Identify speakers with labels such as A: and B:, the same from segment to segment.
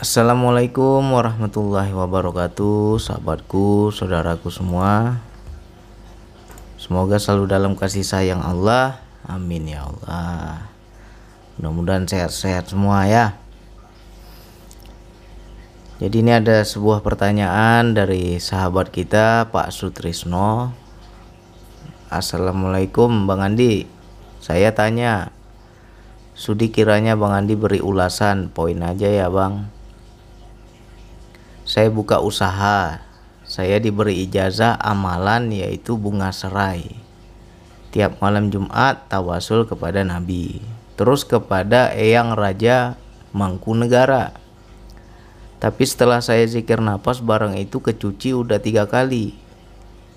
A: Assalamualaikum warahmatullahi wabarakatuh Sahabatku, saudaraku semua. Semoga selalu dalam kasih sayang Allah. Amin ya Allah. Mudah-mudahan sehat-sehat semua ya. Jadi ini ada sebuah pertanyaan dari sahabat kita Pak Sutrisno. Assalamualaikum Bang Andi. Saya tanya Sudi kiranya Bang Andi beri ulasan Poin aja ya Bang saya buka usaha. Saya diberi ijazah amalan yaitu bunga serai. Tiap malam Jumat tawasul kepada Nabi. Terus kepada Eyang Raja Mangkunegara. Tapi setelah saya zikir nafas barang itu kecuci udah tiga kali.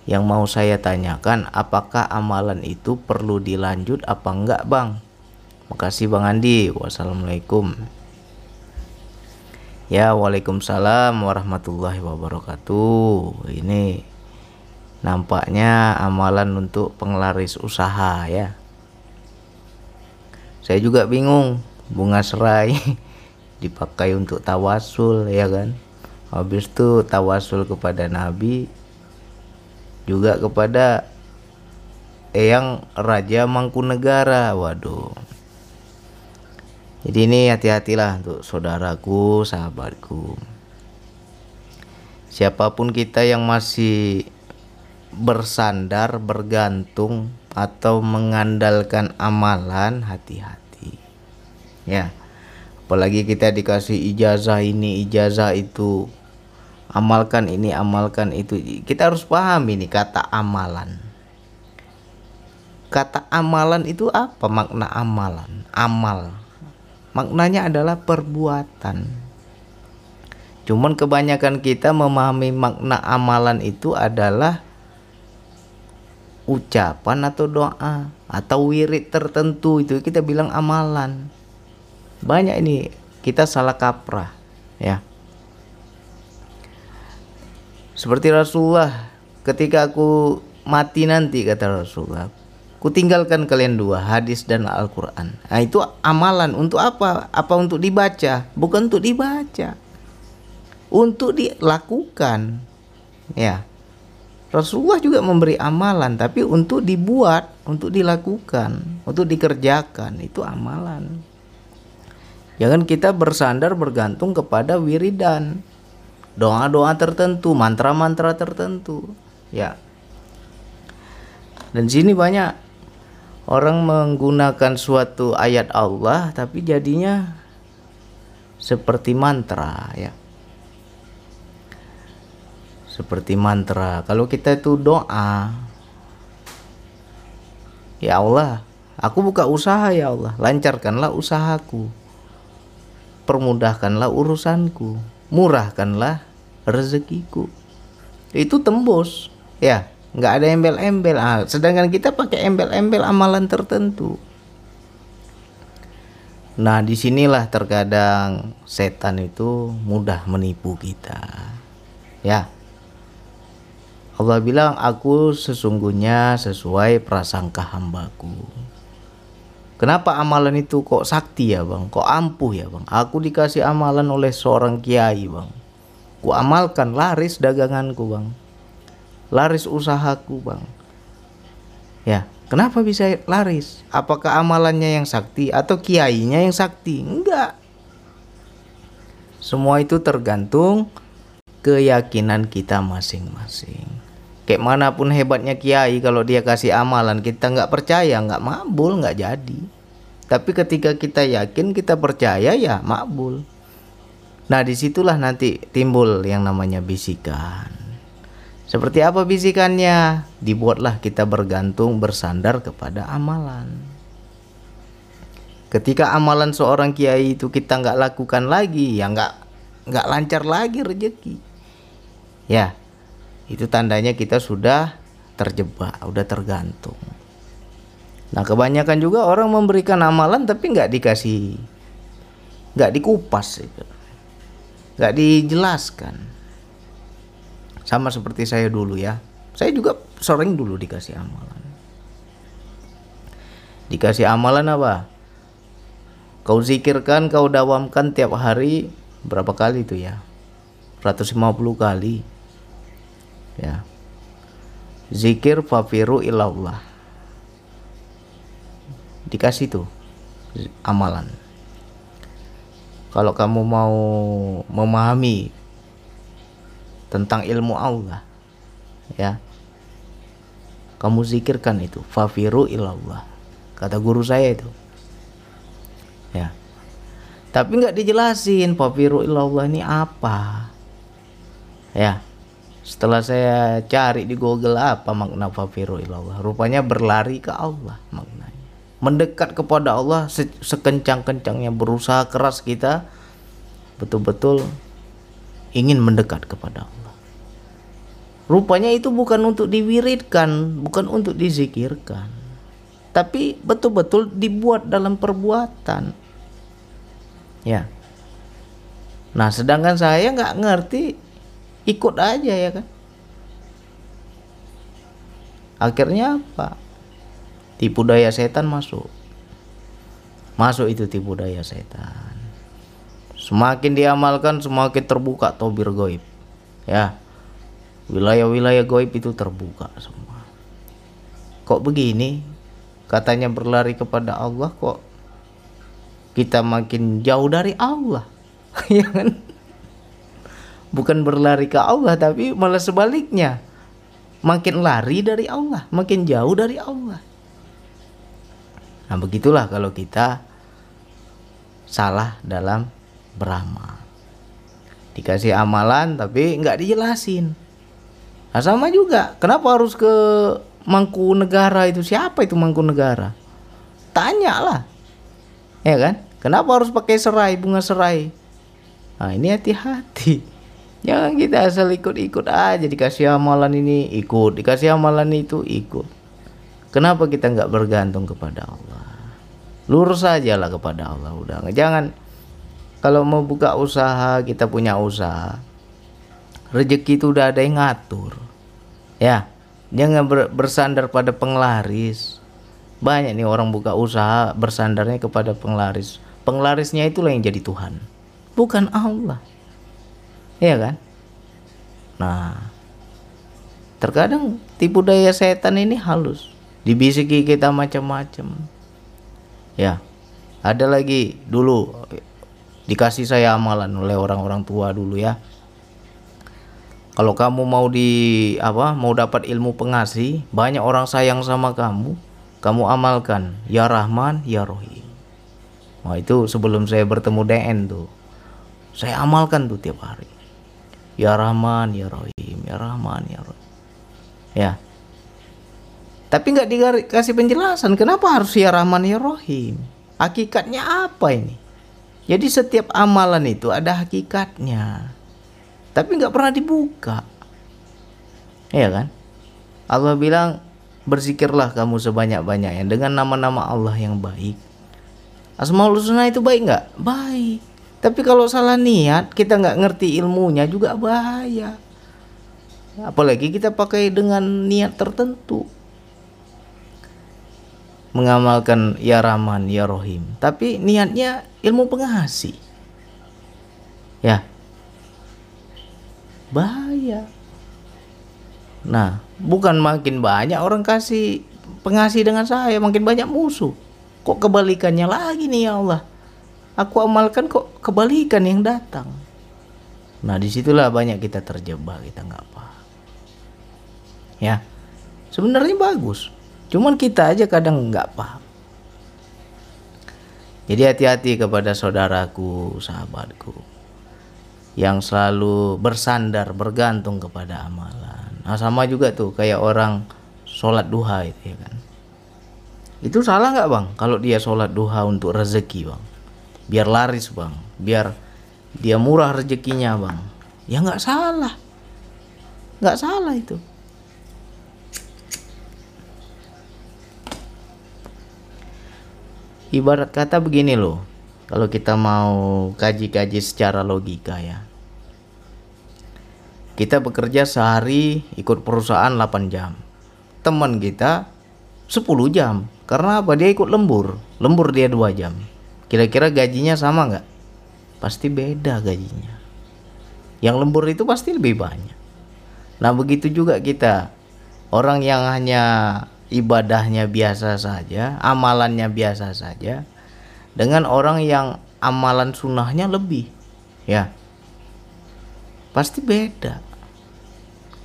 A: Yang mau saya tanyakan apakah amalan itu perlu dilanjut apa enggak bang? Makasih Bang Andi. Wassalamualaikum. Ya, Waalaikumsalam warahmatullahi wabarakatuh. Ini nampaknya amalan untuk penglaris usaha ya. Saya juga bingung, bunga serai dipakai untuk tawasul ya kan. Habis itu tawasul kepada Nabi juga kepada Eyang Raja Mangkunegara. Waduh, jadi ini hati-hatilah untuk saudaraku, sahabatku. Siapa pun kita yang masih bersandar, bergantung atau mengandalkan amalan, hati-hati. Ya. Apalagi kita dikasih ijazah ini, ijazah itu. Amalkan ini, amalkan itu. Kita harus paham ini kata amalan. Kata amalan itu apa makna amalan? Amal maknanya adalah perbuatan. Cuman kebanyakan kita memahami makna amalan itu adalah ucapan atau doa atau wirid tertentu itu kita bilang amalan. Banyak ini kita salah kaprah ya. Seperti Rasulullah ketika aku mati nanti kata Rasulullah Kutinggalkan kalian dua, hadis dan Al-Quran. Nah itu amalan untuk apa? Apa untuk dibaca? Bukan untuk dibaca. Untuk dilakukan. Ya. Rasulullah juga memberi amalan, tapi untuk dibuat, untuk dilakukan, untuk dikerjakan. Itu amalan. Jangan kita bersandar bergantung kepada wiridan. Doa-doa tertentu, mantra-mantra tertentu. Ya. Dan sini banyak orang menggunakan suatu ayat Allah tapi jadinya seperti mantra ya. Seperti mantra. Kalau kita itu doa ya Allah aku buka usaha ya Allah. Lancarkanlah usahaku. Permudahkanlah urusanku. Murahkanlah rezekiku. Itu tembus ya nggak ada embel-embel ah, sedangkan kita pakai embel-embel amalan tertentu nah di sinilah terkadang setan itu mudah menipu kita ya Allah bilang aku sesungguhnya sesuai prasangka hambaku Kenapa amalan itu kok sakti ya bang? Kok ampuh ya bang? Aku dikasih amalan oleh seorang kiai bang. Ku amalkan laris daganganku bang laris usahaku bang. Ya kenapa bisa laris? Apakah amalannya yang sakti atau kiainya yang sakti? Enggak. Semua itu tergantung keyakinan kita masing-masing. Kayak mana pun hebatnya kiai kalau dia kasih amalan kita nggak percaya nggak makbul nggak jadi. Tapi ketika kita yakin kita percaya ya makbul nah di situlah nanti timbul yang namanya bisikan seperti apa bisikannya? Dibuatlah kita bergantung bersandar kepada amalan. Ketika amalan seorang kiai itu kita nggak lakukan lagi, ya nggak nggak lancar lagi rezeki. Ya, itu tandanya kita sudah terjebak, udah tergantung. Nah kebanyakan juga orang memberikan amalan tapi nggak dikasih, nggak dikupas, nggak dijelaskan sama seperti saya dulu ya. Saya juga sering dulu dikasih amalan. Dikasih amalan apa? Kau zikirkan kau dawamkan tiap hari berapa kali itu ya? 150 kali. Ya. Zikir fafiru ilallah. Dikasih tuh amalan. Kalau kamu mau memahami tentang ilmu Allah. Ya. Kamu zikirkan itu fafiru ilallah kata guru saya itu. Ya. Tapi nggak dijelasin fafiru ilallah ini apa? Ya. Setelah saya cari di Google apa makna fafiru ilallah rupanya berlari ke Allah maknanya. Mendekat kepada Allah sekencang-kencangnya berusaha keras kita betul-betul ingin mendekat kepada Allah rupanya itu bukan untuk diwiridkan bukan untuk dizikirkan. Tapi betul-betul dibuat dalam perbuatan. Ya. Nah sedangkan saya nggak ngerti ikut aja ya kan. Akhirnya apa? Tipu daya setan masuk. Masuk itu tipu daya setan. Semakin diamalkan semakin terbuka tobir goib. Ya wilayah-wilayah goib itu terbuka semua. Kok begini? Katanya berlari kepada Allah kok kita makin jauh dari Allah? Ya kan? Bukan berlari ke Allah tapi malah sebaliknya. Makin lari dari Allah makin jauh dari Allah. Nah begitulah kalau kita salah dalam beramal. Dikasih amalan tapi nggak dijelasin nah sama juga. Kenapa harus ke mangku negara itu? Siapa itu mangku negara tanya lah ya kan? Kenapa harus pakai serai bunga serai? Nah ini hati-hati. Jangan kita asal ikut-ikut aja. Dikasih amalan ini ikut, dikasih amalan itu ikut. Kenapa kita nggak bergantung kepada Allah? Lurus aja lah kepada Allah. Udah. Jangan. Kalau mau buka usaha kita punya usaha rezeki itu udah ada yang ngatur ya jangan bersandar pada penglaris banyak nih orang buka usaha bersandarnya kepada penglaris penglarisnya itulah yang jadi Tuhan bukan Allah Iya kan? Nah, terkadang tipu daya setan ini halus, dibisiki kita macam-macam. Ya, ada lagi dulu dikasih saya amalan oleh orang-orang tua dulu ya. Kalau kamu mau di apa, mau dapat ilmu pengasih, banyak orang sayang sama kamu, kamu amalkan ya Rahman ya Rohim. Wah itu sebelum saya bertemu DN tuh, saya amalkan tuh tiap hari. Ya Rahman, Ya Rahim, Ya Rahman, Ya Rahim. Ya. Tapi nggak dikasih penjelasan kenapa harus Ya Rahman, Ya Rahim. Hakikatnya apa ini? Jadi setiap amalan itu ada hakikatnya. Tapi nggak pernah dibuka. Ya kan? Allah bilang berzikirlah kamu sebanyak-banyaknya dengan nama-nama Allah yang baik. Asmaul Husna itu baik nggak? Baik. Tapi kalau salah niat, kita nggak ngerti ilmunya juga bahaya. Apalagi kita pakai dengan niat tertentu. Mengamalkan ya Rahman, ya Rohim. Tapi niatnya ilmu pengasih. Ya. Bahaya. Nah, bukan makin banyak orang kasih pengasih dengan saya, makin banyak musuh. Kok kebalikannya lagi nih ya Allah? aku amalkan kok kebalikan yang datang nah di situlah banyak kita terjebak kita nggak paham ya sebenarnya bagus cuman kita aja kadang nggak paham jadi hati-hati kepada saudaraku sahabatku yang selalu bersandar bergantung kepada amalan. Nah sama juga tuh kayak orang sholat duha itu ya kan. Itu salah nggak bang? Kalau dia sholat duha untuk rezeki bang. Biar laris bang. Biar dia murah rezekinya bang. Ya nggak salah. Nggak salah itu. Ibarat kata begini loh kalau kita mau kaji-kaji secara logika ya. Kita bekerja sehari ikut perusahaan 8 jam. Teman kita 10 jam. Karena apa? Dia ikut lembur. Lembur dia dua jam. Kira-kira gajinya sama nggak? pasti beda gajinya. Yang lembur itu pasti lebih banyak. Nah begitu juga kita. Orang yang hanya ibadahnya biasa saja amalannya biasa saja dengan orang yang amalan sunnahnya lebih. Ya. Pasti beda.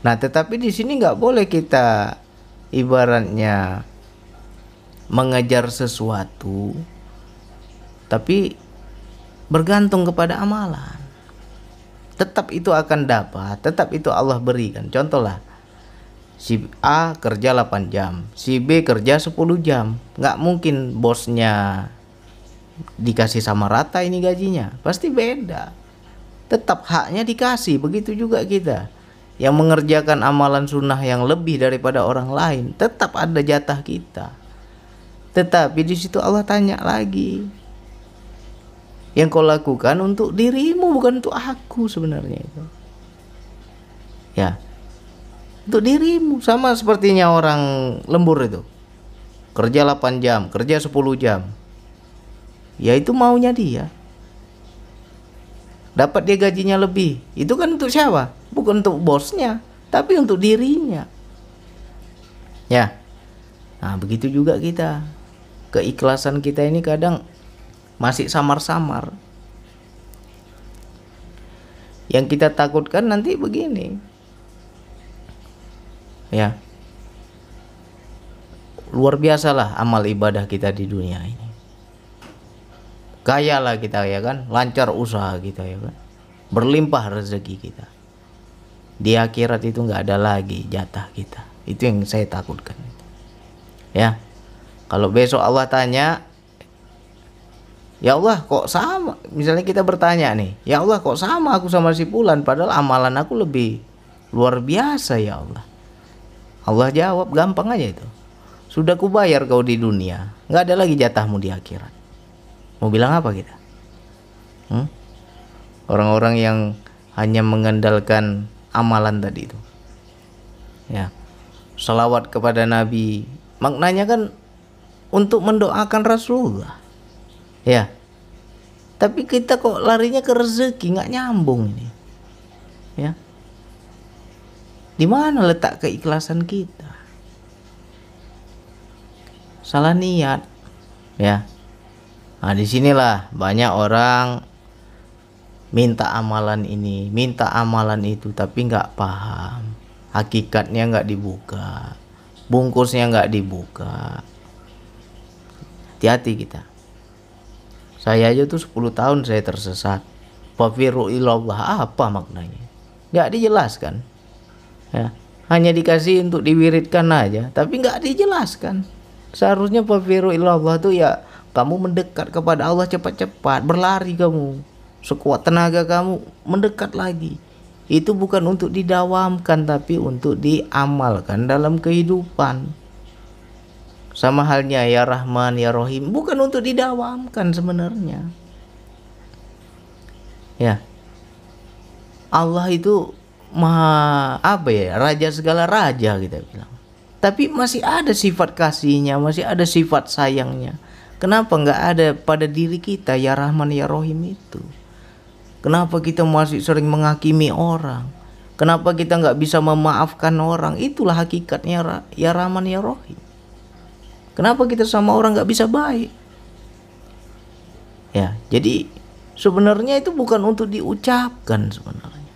A: Nah tetapi di sini nggak boleh kita ibaratnya mengejar sesuatu tapi bergantung kepada amalan. Tetap itu akan dapat tetap itu Allah berikan. Contohlah si A kerja 8 jam si B kerja 10 jam. Nggak mungkin bosnya dikasih sama rata ini gajinya. Pasti beda. Tetap haknya dikasih begitu juga kita. Yang mengerjakan amalan sunnah yang lebih daripada orang lain tetap ada jatah kita. Tetapi di situ Allah tanya lagi. Yang kau lakukan untuk dirimu bukan untuk aku sebenarnya itu. Ya. Untuk dirimu sama sepertinya orang lembur itu. Kerja 8 jam kerja 10 jam ya itu maunya dia. Dapat dia gajinya lebih. Itu kan untuk siapa? Bukan untuk bosnya tapi untuk dirinya. Ya. Nah begitu juga kita. Keikhlasan kita ini kadang masih samar-samar. Yang kita takutkan nanti begini. Ya. Luar biasa lah amal ibadah kita di dunia ini kaya lah kita ya kan? Lancar usaha kita ya kan? Berlimpah rezeki kita. Di akhirat itu nggak ada lagi jatah kita. Itu yang saya takutkan. Ya. Kalau besok Allah tanya Ya Allah kok sama? Misalnya kita bertanya nih Ya Allah kok sama aku sama si Pulan Padahal amalan aku lebih luar biasa ya Allah. Allah jawab gampang aja itu. Sudah kubayar kau di dunia. Nggak ada lagi jatahmu di akhirat Mau bilang apa kita? Hmm? Orang-orang yang hanya mengandalkan amalan tadi itu. Ya. Salawat kepada Nabi. Maknanya kan untuk mendoakan Rasulullah. Ya. Tapi kita kok larinya ke rezeki nggak nyambung ini. Ya. Di mana letak keikhlasan kita? Salah niat. Ya Nah, di sinilah banyak orang minta amalan ini, minta amalan itu, tapi nggak paham. Hakikatnya nggak dibuka, bungkusnya nggak dibuka. Hati-hati kita. Saya aja tuh 10 tahun saya tersesat. Fafiru ilallah apa maknanya? Nggak dijelaskan. Ya, hanya dikasih untuk diwiridkan aja, tapi nggak dijelaskan. Seharusnya fafiru ilallah tuh ya kamu mendekat kepada Allah cepat-cepat, berlari kamu. Sekuat tenaga kamu mendekat lagi. Itu bukan untuk didawamkan tapi untuk diamalkan dalam kehidupan. Sama halnya ya Rahman ya Rohim bukan untuk didawamkan sebenarnya. Ya. Allah itu maha apa ya raja segala raja kita bilang tapi masih ada sifat kasihnya masih ada sifat sayangnya Kenapa nggak ada pada diri kita ya Rahman ya Rohim itu? Kenapa kita masih sering menghakimi orang? Kenapa kita nggak bisa memaafkan orang? Itulah hakikatnya ya Rahman ya Rohim. Kenapa kita sama orang nggak bisa baik? Ya, jadi sebenarnya itu bukan untuk diucapkan sebenarnya.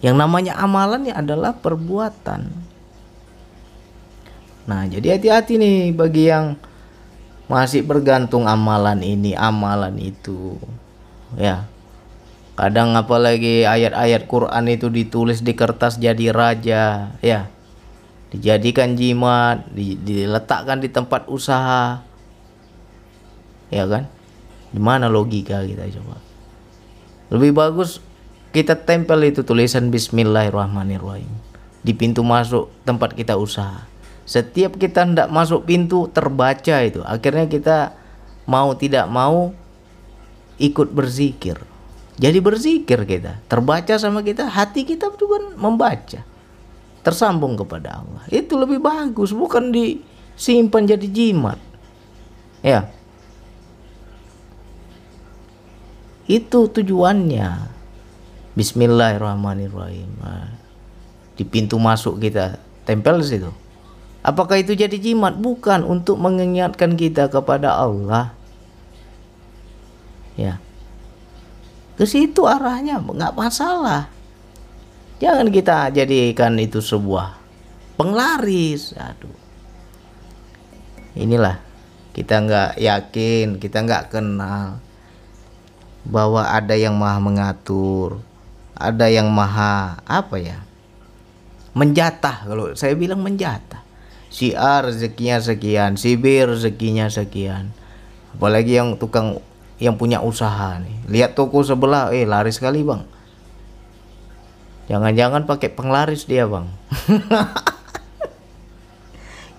A: Yang namanya amalan ya adalah perbuatan. Nah, jadi hati-hati nih bagi yang masih bergantung amalan ini amalan itu. Ya. Kadang apalagi ayat-ayat Quran itu ditulis di kertas jadi raja ya. Dijadikan jimat di, diletakkan di tempat usaha. Ya kan? Gimana logika kita coba? Lebih bagus kita tempel itu tulisan Bismillahirrahmanirrahim. Di pintu masuk tempat kita usaha setiap kita hendak masuk pintu terbaca itu. Akhirnya kita mau tidak mau ikut berzikir. Jadi berzikir kita. Terbaca sama kita hati kita juga membaca. Tersambung kepada Allah. Itu lebih bagus bukan disimpan jadi jimat. Ya. Itu tujuannya. Bismillahirrahmanirrahim. Nah, di pintu masuk kita tempel situ. Apakah itu jadi jimat? Bukan untuk mengingatkan kita kepada Allah. Ya. Ke situ arahnya nggak masalah. Jangan kita jadikan itu sebuah penglaris. Aduh. Inilah kita nggak yakin, kita nggak kenal bahwa ada yang maha mengatur, ada yang maha apa ya menjatah kalau saya bilang menjatah si A rezekinya sekian si B rezekinya sekian. Apalagi yang tukang yang punya usaha nih. Lihat toko sebelah eh laris sekali bang. Jangan-jangan pakai penglaris dia bang.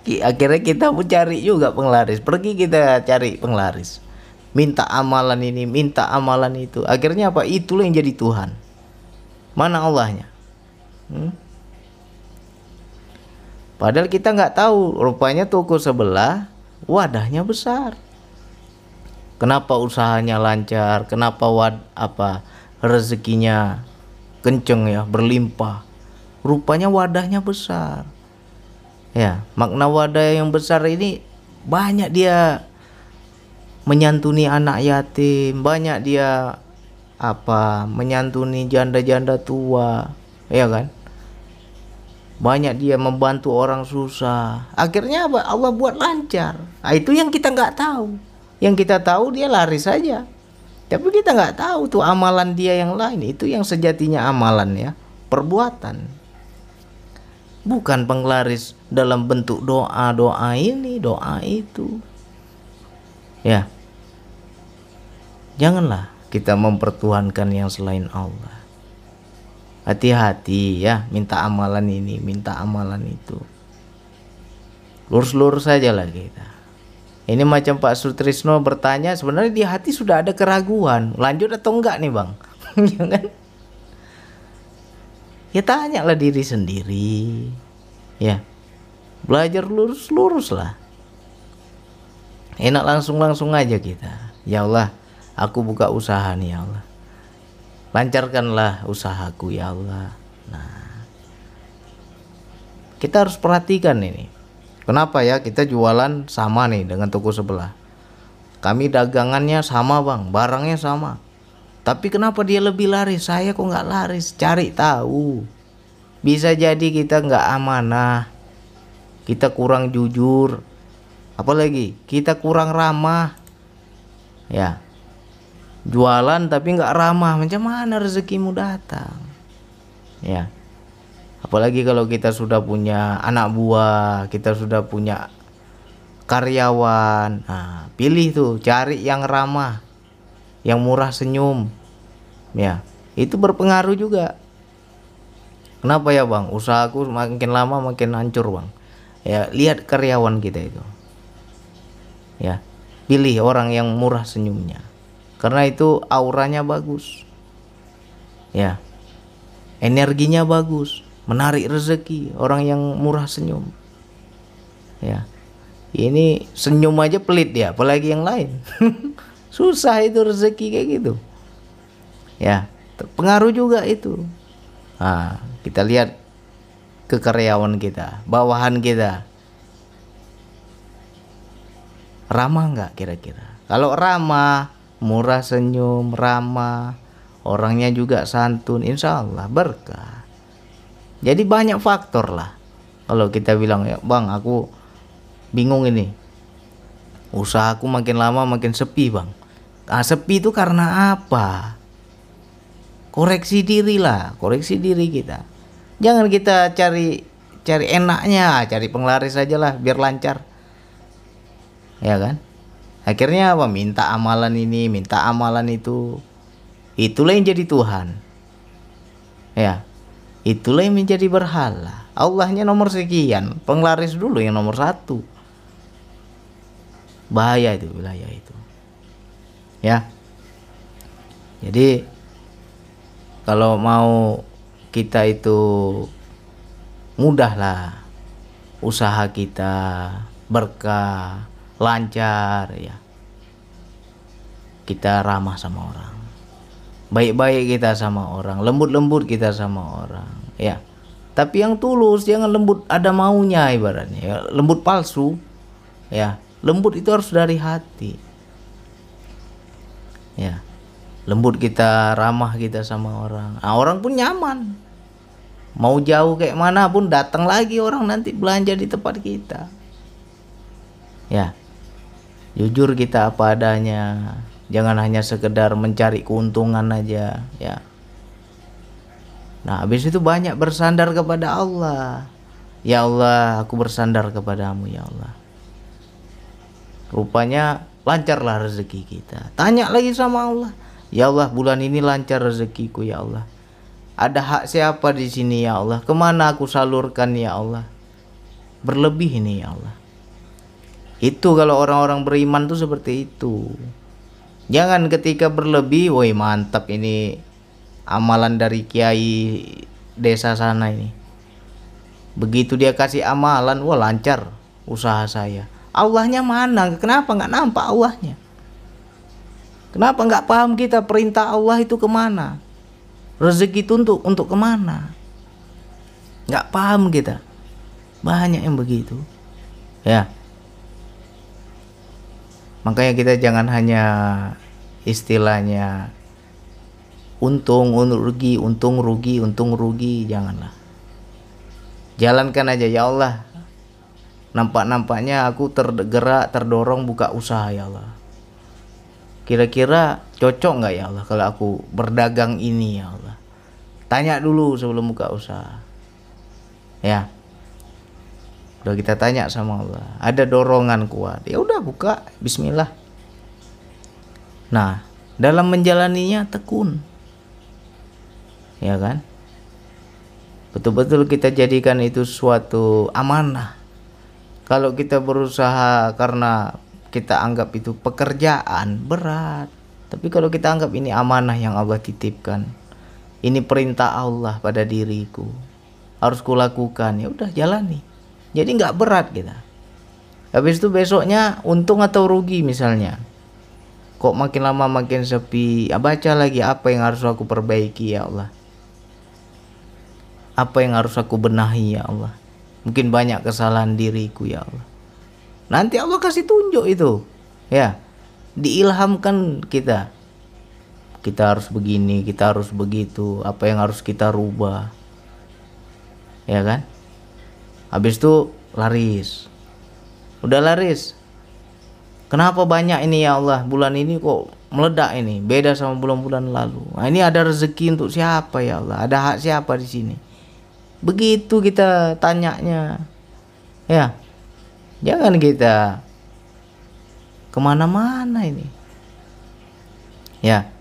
A: Akhirnya kita mencari juga penglaris. Pergi kita cari penglaris. Minta amalan ini minta amalan itu. Akhirnya apa? Itulah yang jadi Tuhan. Mana Allahnya? Hmm? Padahal kita nggak tahu, rupanya toko sebelah wadahnya besar. Kenapa usahanya lancar? Kenapa wad apa rezekinya kenceng ya, berlimpah? Rupanya wadahnya besar. Ya, makna wadah yang besar ini banyak dia menyantuni anak yatim, banyak dia apa menyantuni janda-janda tua ya kan banyak dia membantu orang susah. Akhirnya apa? Allah buat lancar. Nah, itu yang kita nggak tahu. Yang kita tahu dia lari saja. Tapi kita nggak tahu tuh amalan dia yang lain. Itu yang sejatinya amalan ya. Perbuatan. Bukan penglaris dalam bentuk doa doa ini doa itu. Ya. Janganlah kita mempertuhankan yang selain Allah. Hati-hati ya, minta amalan ini, minta amalan itu. Lurus-lurus saja lah kita. Ini macam Pak Sutrisno bertanya, sebenarnya di hati sudah ada keraguan, lanjut atau enggak nih bang? Jangan. Ya tanyalah diri sendiri. Ya, belajar lurus-lurus lah. Enak langsung-langsung aja kita. Ya Allah, Aku buka usaha nih ya Allah. Lancarkanlah usahaku ya Allah. Nah, kita harus perhatikan ini. Kenapa ya kita jualan sama nih dengan toko sebelah? Kami dagangannya sama bang, barangnya sama. Tapi kenapa dia lebih laris? Saya kok nggak laris? Cari tahu. Bisa jadi kita nggak amanah, kita kurang jujur, apalagi kita kurang ramah. Ya, jualan tapi nggak ramah. Macam mana rezekimu datang? Ya. Apalagi kalau kita sudah punya anak buah kita sudah punya karyawan. Nah pilih tuh cari yang ramah yang murah senyum. Ya itu berpengaruh juga. Kenapa ya bang? Usahaku makin lama makin hancur bang. Ya lihat karyawan kita itu. Ya pilih orang yang murah senyumnya karena itu auranya bagus. Ya. Energinya bagus. Menarik rezeki orang yang murah senyum. Ya. Ini senyum aja pelit ya apalagi yang lain. Susah itu rezeki kayak gitu. Ya. Terpengaruh juga itu. Nah, kita lihat ke karyawan kita bawahan kita. Ramah nggak kira-kira? Kalau ramah murah senyum, ramah, orangnya juga santun, insya Allah berkah. Jadi banyak faktor lah. Kalau kita bilang ya, bang, aku bingung ini, usahaku makin lama makin sepi bang. Ah, sepi itu karena apa? Koreksi diri lah, koreksi diri kita. Jangan kita cari cari enaknya, cari penglaris aja lah biar lancar. Ya kan? Akhirnya apa? Minta amalan ini, minta amalan itu. Itulah yang jadi Tuhan. Ya. Itulah yang menjadi berhala. Allahnya nomor sekian, penglaris dulu yang nomor satu. Bahaya itu wilayah itu. Ya. Jadi kalau mau kita itu mudahlah usaha kita berkah lancar ya. Kita ramah sama orang. Baik-baik kita sama orang. Lembut-lembut kita sama orang ya. Tapi yang tulus jangan lembut ada maunya ibaratnya ya. lembut palsu ya. Lembut itu harus dari hati ya. Lembut kita ramah kita sama orang. Nah, orang pun nyaman. Mau jauh kayak mana pun datang lagi orang nanti belanja di tempat kita ya jujur kita apa adanya. Jangan hanya sekedar mencari keuntungan aja ya. Nah habis itu banyak bersandar kepada Allah. Ya Allah aku bersandar kepadamu ya Allah. Rupanya lancarlah rezeki kita. Tanya lagi sama Allah. Ya Allah bulan ini lancar rezekiku ya Allah. Ada hak siapa di sini ya Allah? Ke mana aku salurkan ya Allah? Berlebih ini ya Allah itu kalau orang-orang beriman tuh seperti itu. Jangan ketika berlebih, woi mantap ini amalan dari kiai desa sana ini. Begitu dia kasih amalan, wah lancar usaha saya. Allahnya mana? Kenapa nggak nampak Allahnya? Kenapa nggak paham kita perintah Allah itu ke mana? Rezeki itu untuk untuk ke mana? Nggak paham kita. Banyak yang begitu. Ya. Makanya kita jangan hanya istilahnya untung, rugi, untung rugi, untung rugi, janganlah. Jalankan aja ya Allah. Nampak-nampaknya aku tergerak, terdorong buka usaha ya Allah. Kira-kira cocok nggak ya Allah kalau aku berdagang ini ya Allah. Tanya dulu sebelum buka usaha. Ya. Udah kita tanya sama Allah, ada dorongan kuat. Ya udah buka, bismillah. Nah, dalam menjalaninya tekun. Ya kan? Betul-betul kita jadikan itu suatu amanah. Kalau kita berusaha karena kita anggap itu pekerjaan berat. Tapi kalau kita anggap ini amanah yang Allah titipkan. Ini perintah Allah pada diriku. Harus kulakukan. Ya udah jalani jadi nggak berat kita. Habis itu besoknya untung atau rugi misalnya. Kok makin lama makin sepi? Ya baca lagi apa yang harus aku perbaiki ya Allah. Apa yang harus aku benahi ya Allah. Mungkin banyak kesalahan diriku ya Allah. Nanti Allah kasih tunjuk itu. Ya diilhamkan kita. Kita harus begini kita harus begitu. Apa yang harus kita rubah? Ya kan habis itu laris. Udah laris. Kenapa banyak ini ya Allah? Bulan ini kok meledak ini? Beda sama bulan-bulan lalu. Nah, ini ada rezeki untuk siapa ya Allah? Ada hak siapa di sini? Begitu kita tanyanya. Ya. Jangan kita ke mana-mana ini. Ya.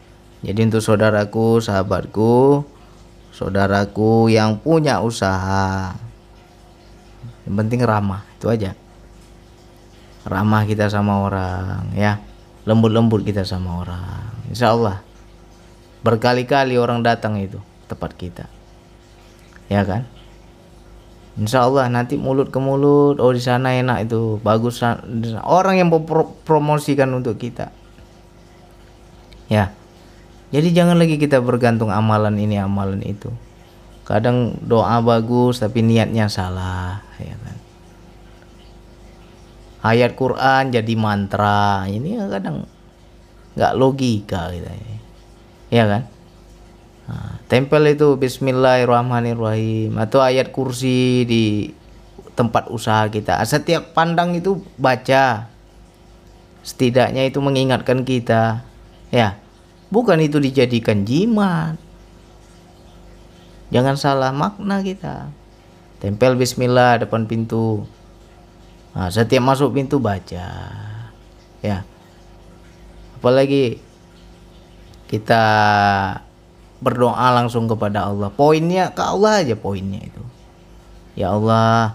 A: Jadi untuk saudaraku sahabatku saudaraku yang punya usaha yang penting ramah itu aja. Ramah kita sama orang ya. Lembut-lembut kita sama orang. Insya Allah berkali-kali orang datang itu tempat kita. Ya kan? Insya Allah nanti mulut ke mulut oh di sana enak itu bagus. Orang yang promosikan untuk kita. Ya. Jadi jangan lagi kita bergantung amalan ini amalan itu kadang doa bagus tapi niatnya salah ya kan. Ayat Quran jadi mantra ini kadang nggak logika gitu ya, kan. Nah, tempel itu Bismillahirrahmanirrahim atau ayat kursi di tempat usaha kita. Setiap pandang itu baca. Setidaknya itu mengingatkan kita ya. Bukan itu dijadikan jimat Jangan salah makna kita. Tempel bismillah depan pintu. Nah, setiap masuk pintu baca. Ya. Apalagi kita berdoa langsung kepada Allah. Poinnya ke Allah aja poinnya itu. Ya Allah,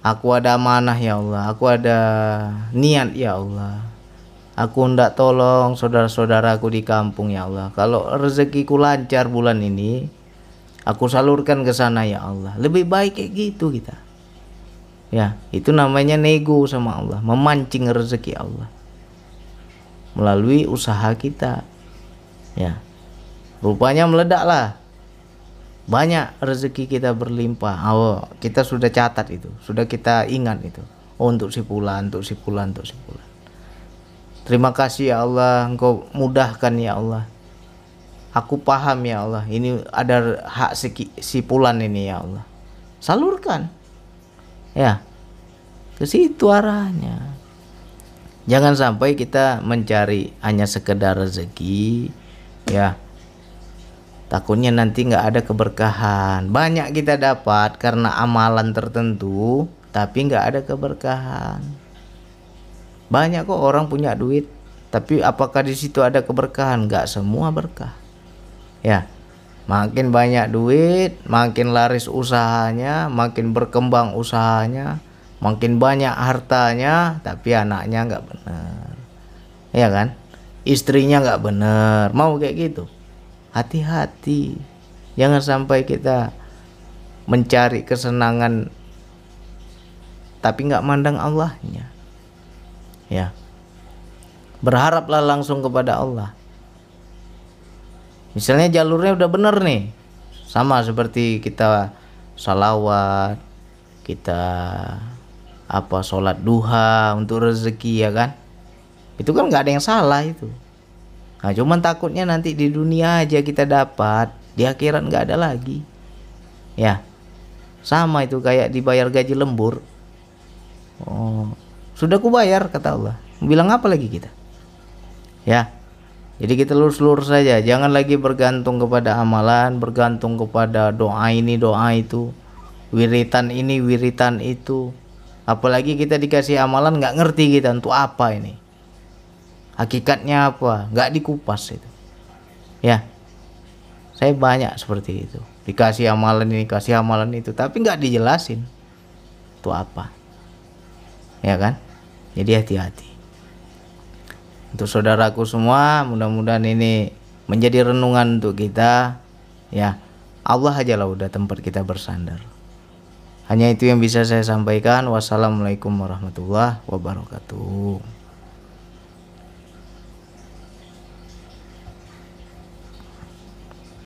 A: aku ada amanah ya Allah, aku ada niat ya Allah. Aku ndak tolong saudara-saudaraku di kampung ya Allah. Kalau rezekiku lancar bulan ini, Aku salurkan ke sana ya Allah. Lebih baik kayak gitu kita. Ya, itu namanya nego sama Allah, memancing rezeki Allah. Melalui usaha kita. Ya. rupanya meledaklah. Banyak rezeki kita berlimpah. Oh kita sudah catat itu. Sudah kita ingat itu. Oh untuk si pulan untuk si pulan untuk si pulan terima kasih ya Allah. Engkau mudahkan ya Allah aku paham ya Allah. Ini ada hak si, pulan ini ya Allah. Salurkan. Ya. Ke situ arahnya. Jangan sampai kita mencari hanya sekedar rezeki ya. Takutnya nanti nggak ada keberkahan. Banyak kita dapat karena amalan tertentu tapi nggak ada keberkahan. Banyak kok orang punya duit tapi apakah di situ ada keberkahan? Nggak semua berkah ya. Makin banyak duit makin laris usahanya makin berkembang usahanya makin banyak hartanya tapi anaknya nggak benar. Ya kan? Istrinya nggak benar. Mau kayak gitu? Hati-hati. Jangan sampai kita mencari kesenangan tapi nggak mandang Allahnya. Ya. Berharaplah langsung kepada Allah misalnya jalurnya udah bener nih sama seperti kita salawat kita apa sholat duha untuk rezeki ya kan itu kan nggak ada yang salah itu Nah, cuman takutnya nanti di dunia aja kita dapat, di akhirat nggak ada lagi. Ya, sama itu kayak dibayar gaji lembur. Oh, sudah kubayar kata Allah. Bilang apa lagi kita? Ya, jadi kita lurus-lurus saja, jangan lagi bergantung kepada amalan, bergantung kepada doa ini, doa itu, wiritan ini, wiritan itu. Apalagi kita dikasih amalan nggak ngerti kita untuk apa ini. Hakikatnya apa? Nggak dikupas itu. Ya. Saya banyak seperti itu. Dikasih amalan ini kasih amalan itu. Tapi nggak dijelasin. Itu apa? Ya kan? Jadi hati-hati untuk saudaraku semua mudah-mudahan ini menjadi renungan untuk kita. Ya Allah aja lah udah tempat kita bersandar. Hanya itu yang bisa saya sampaikan. Wassalamualaikum warahmatullahi wabarakatuh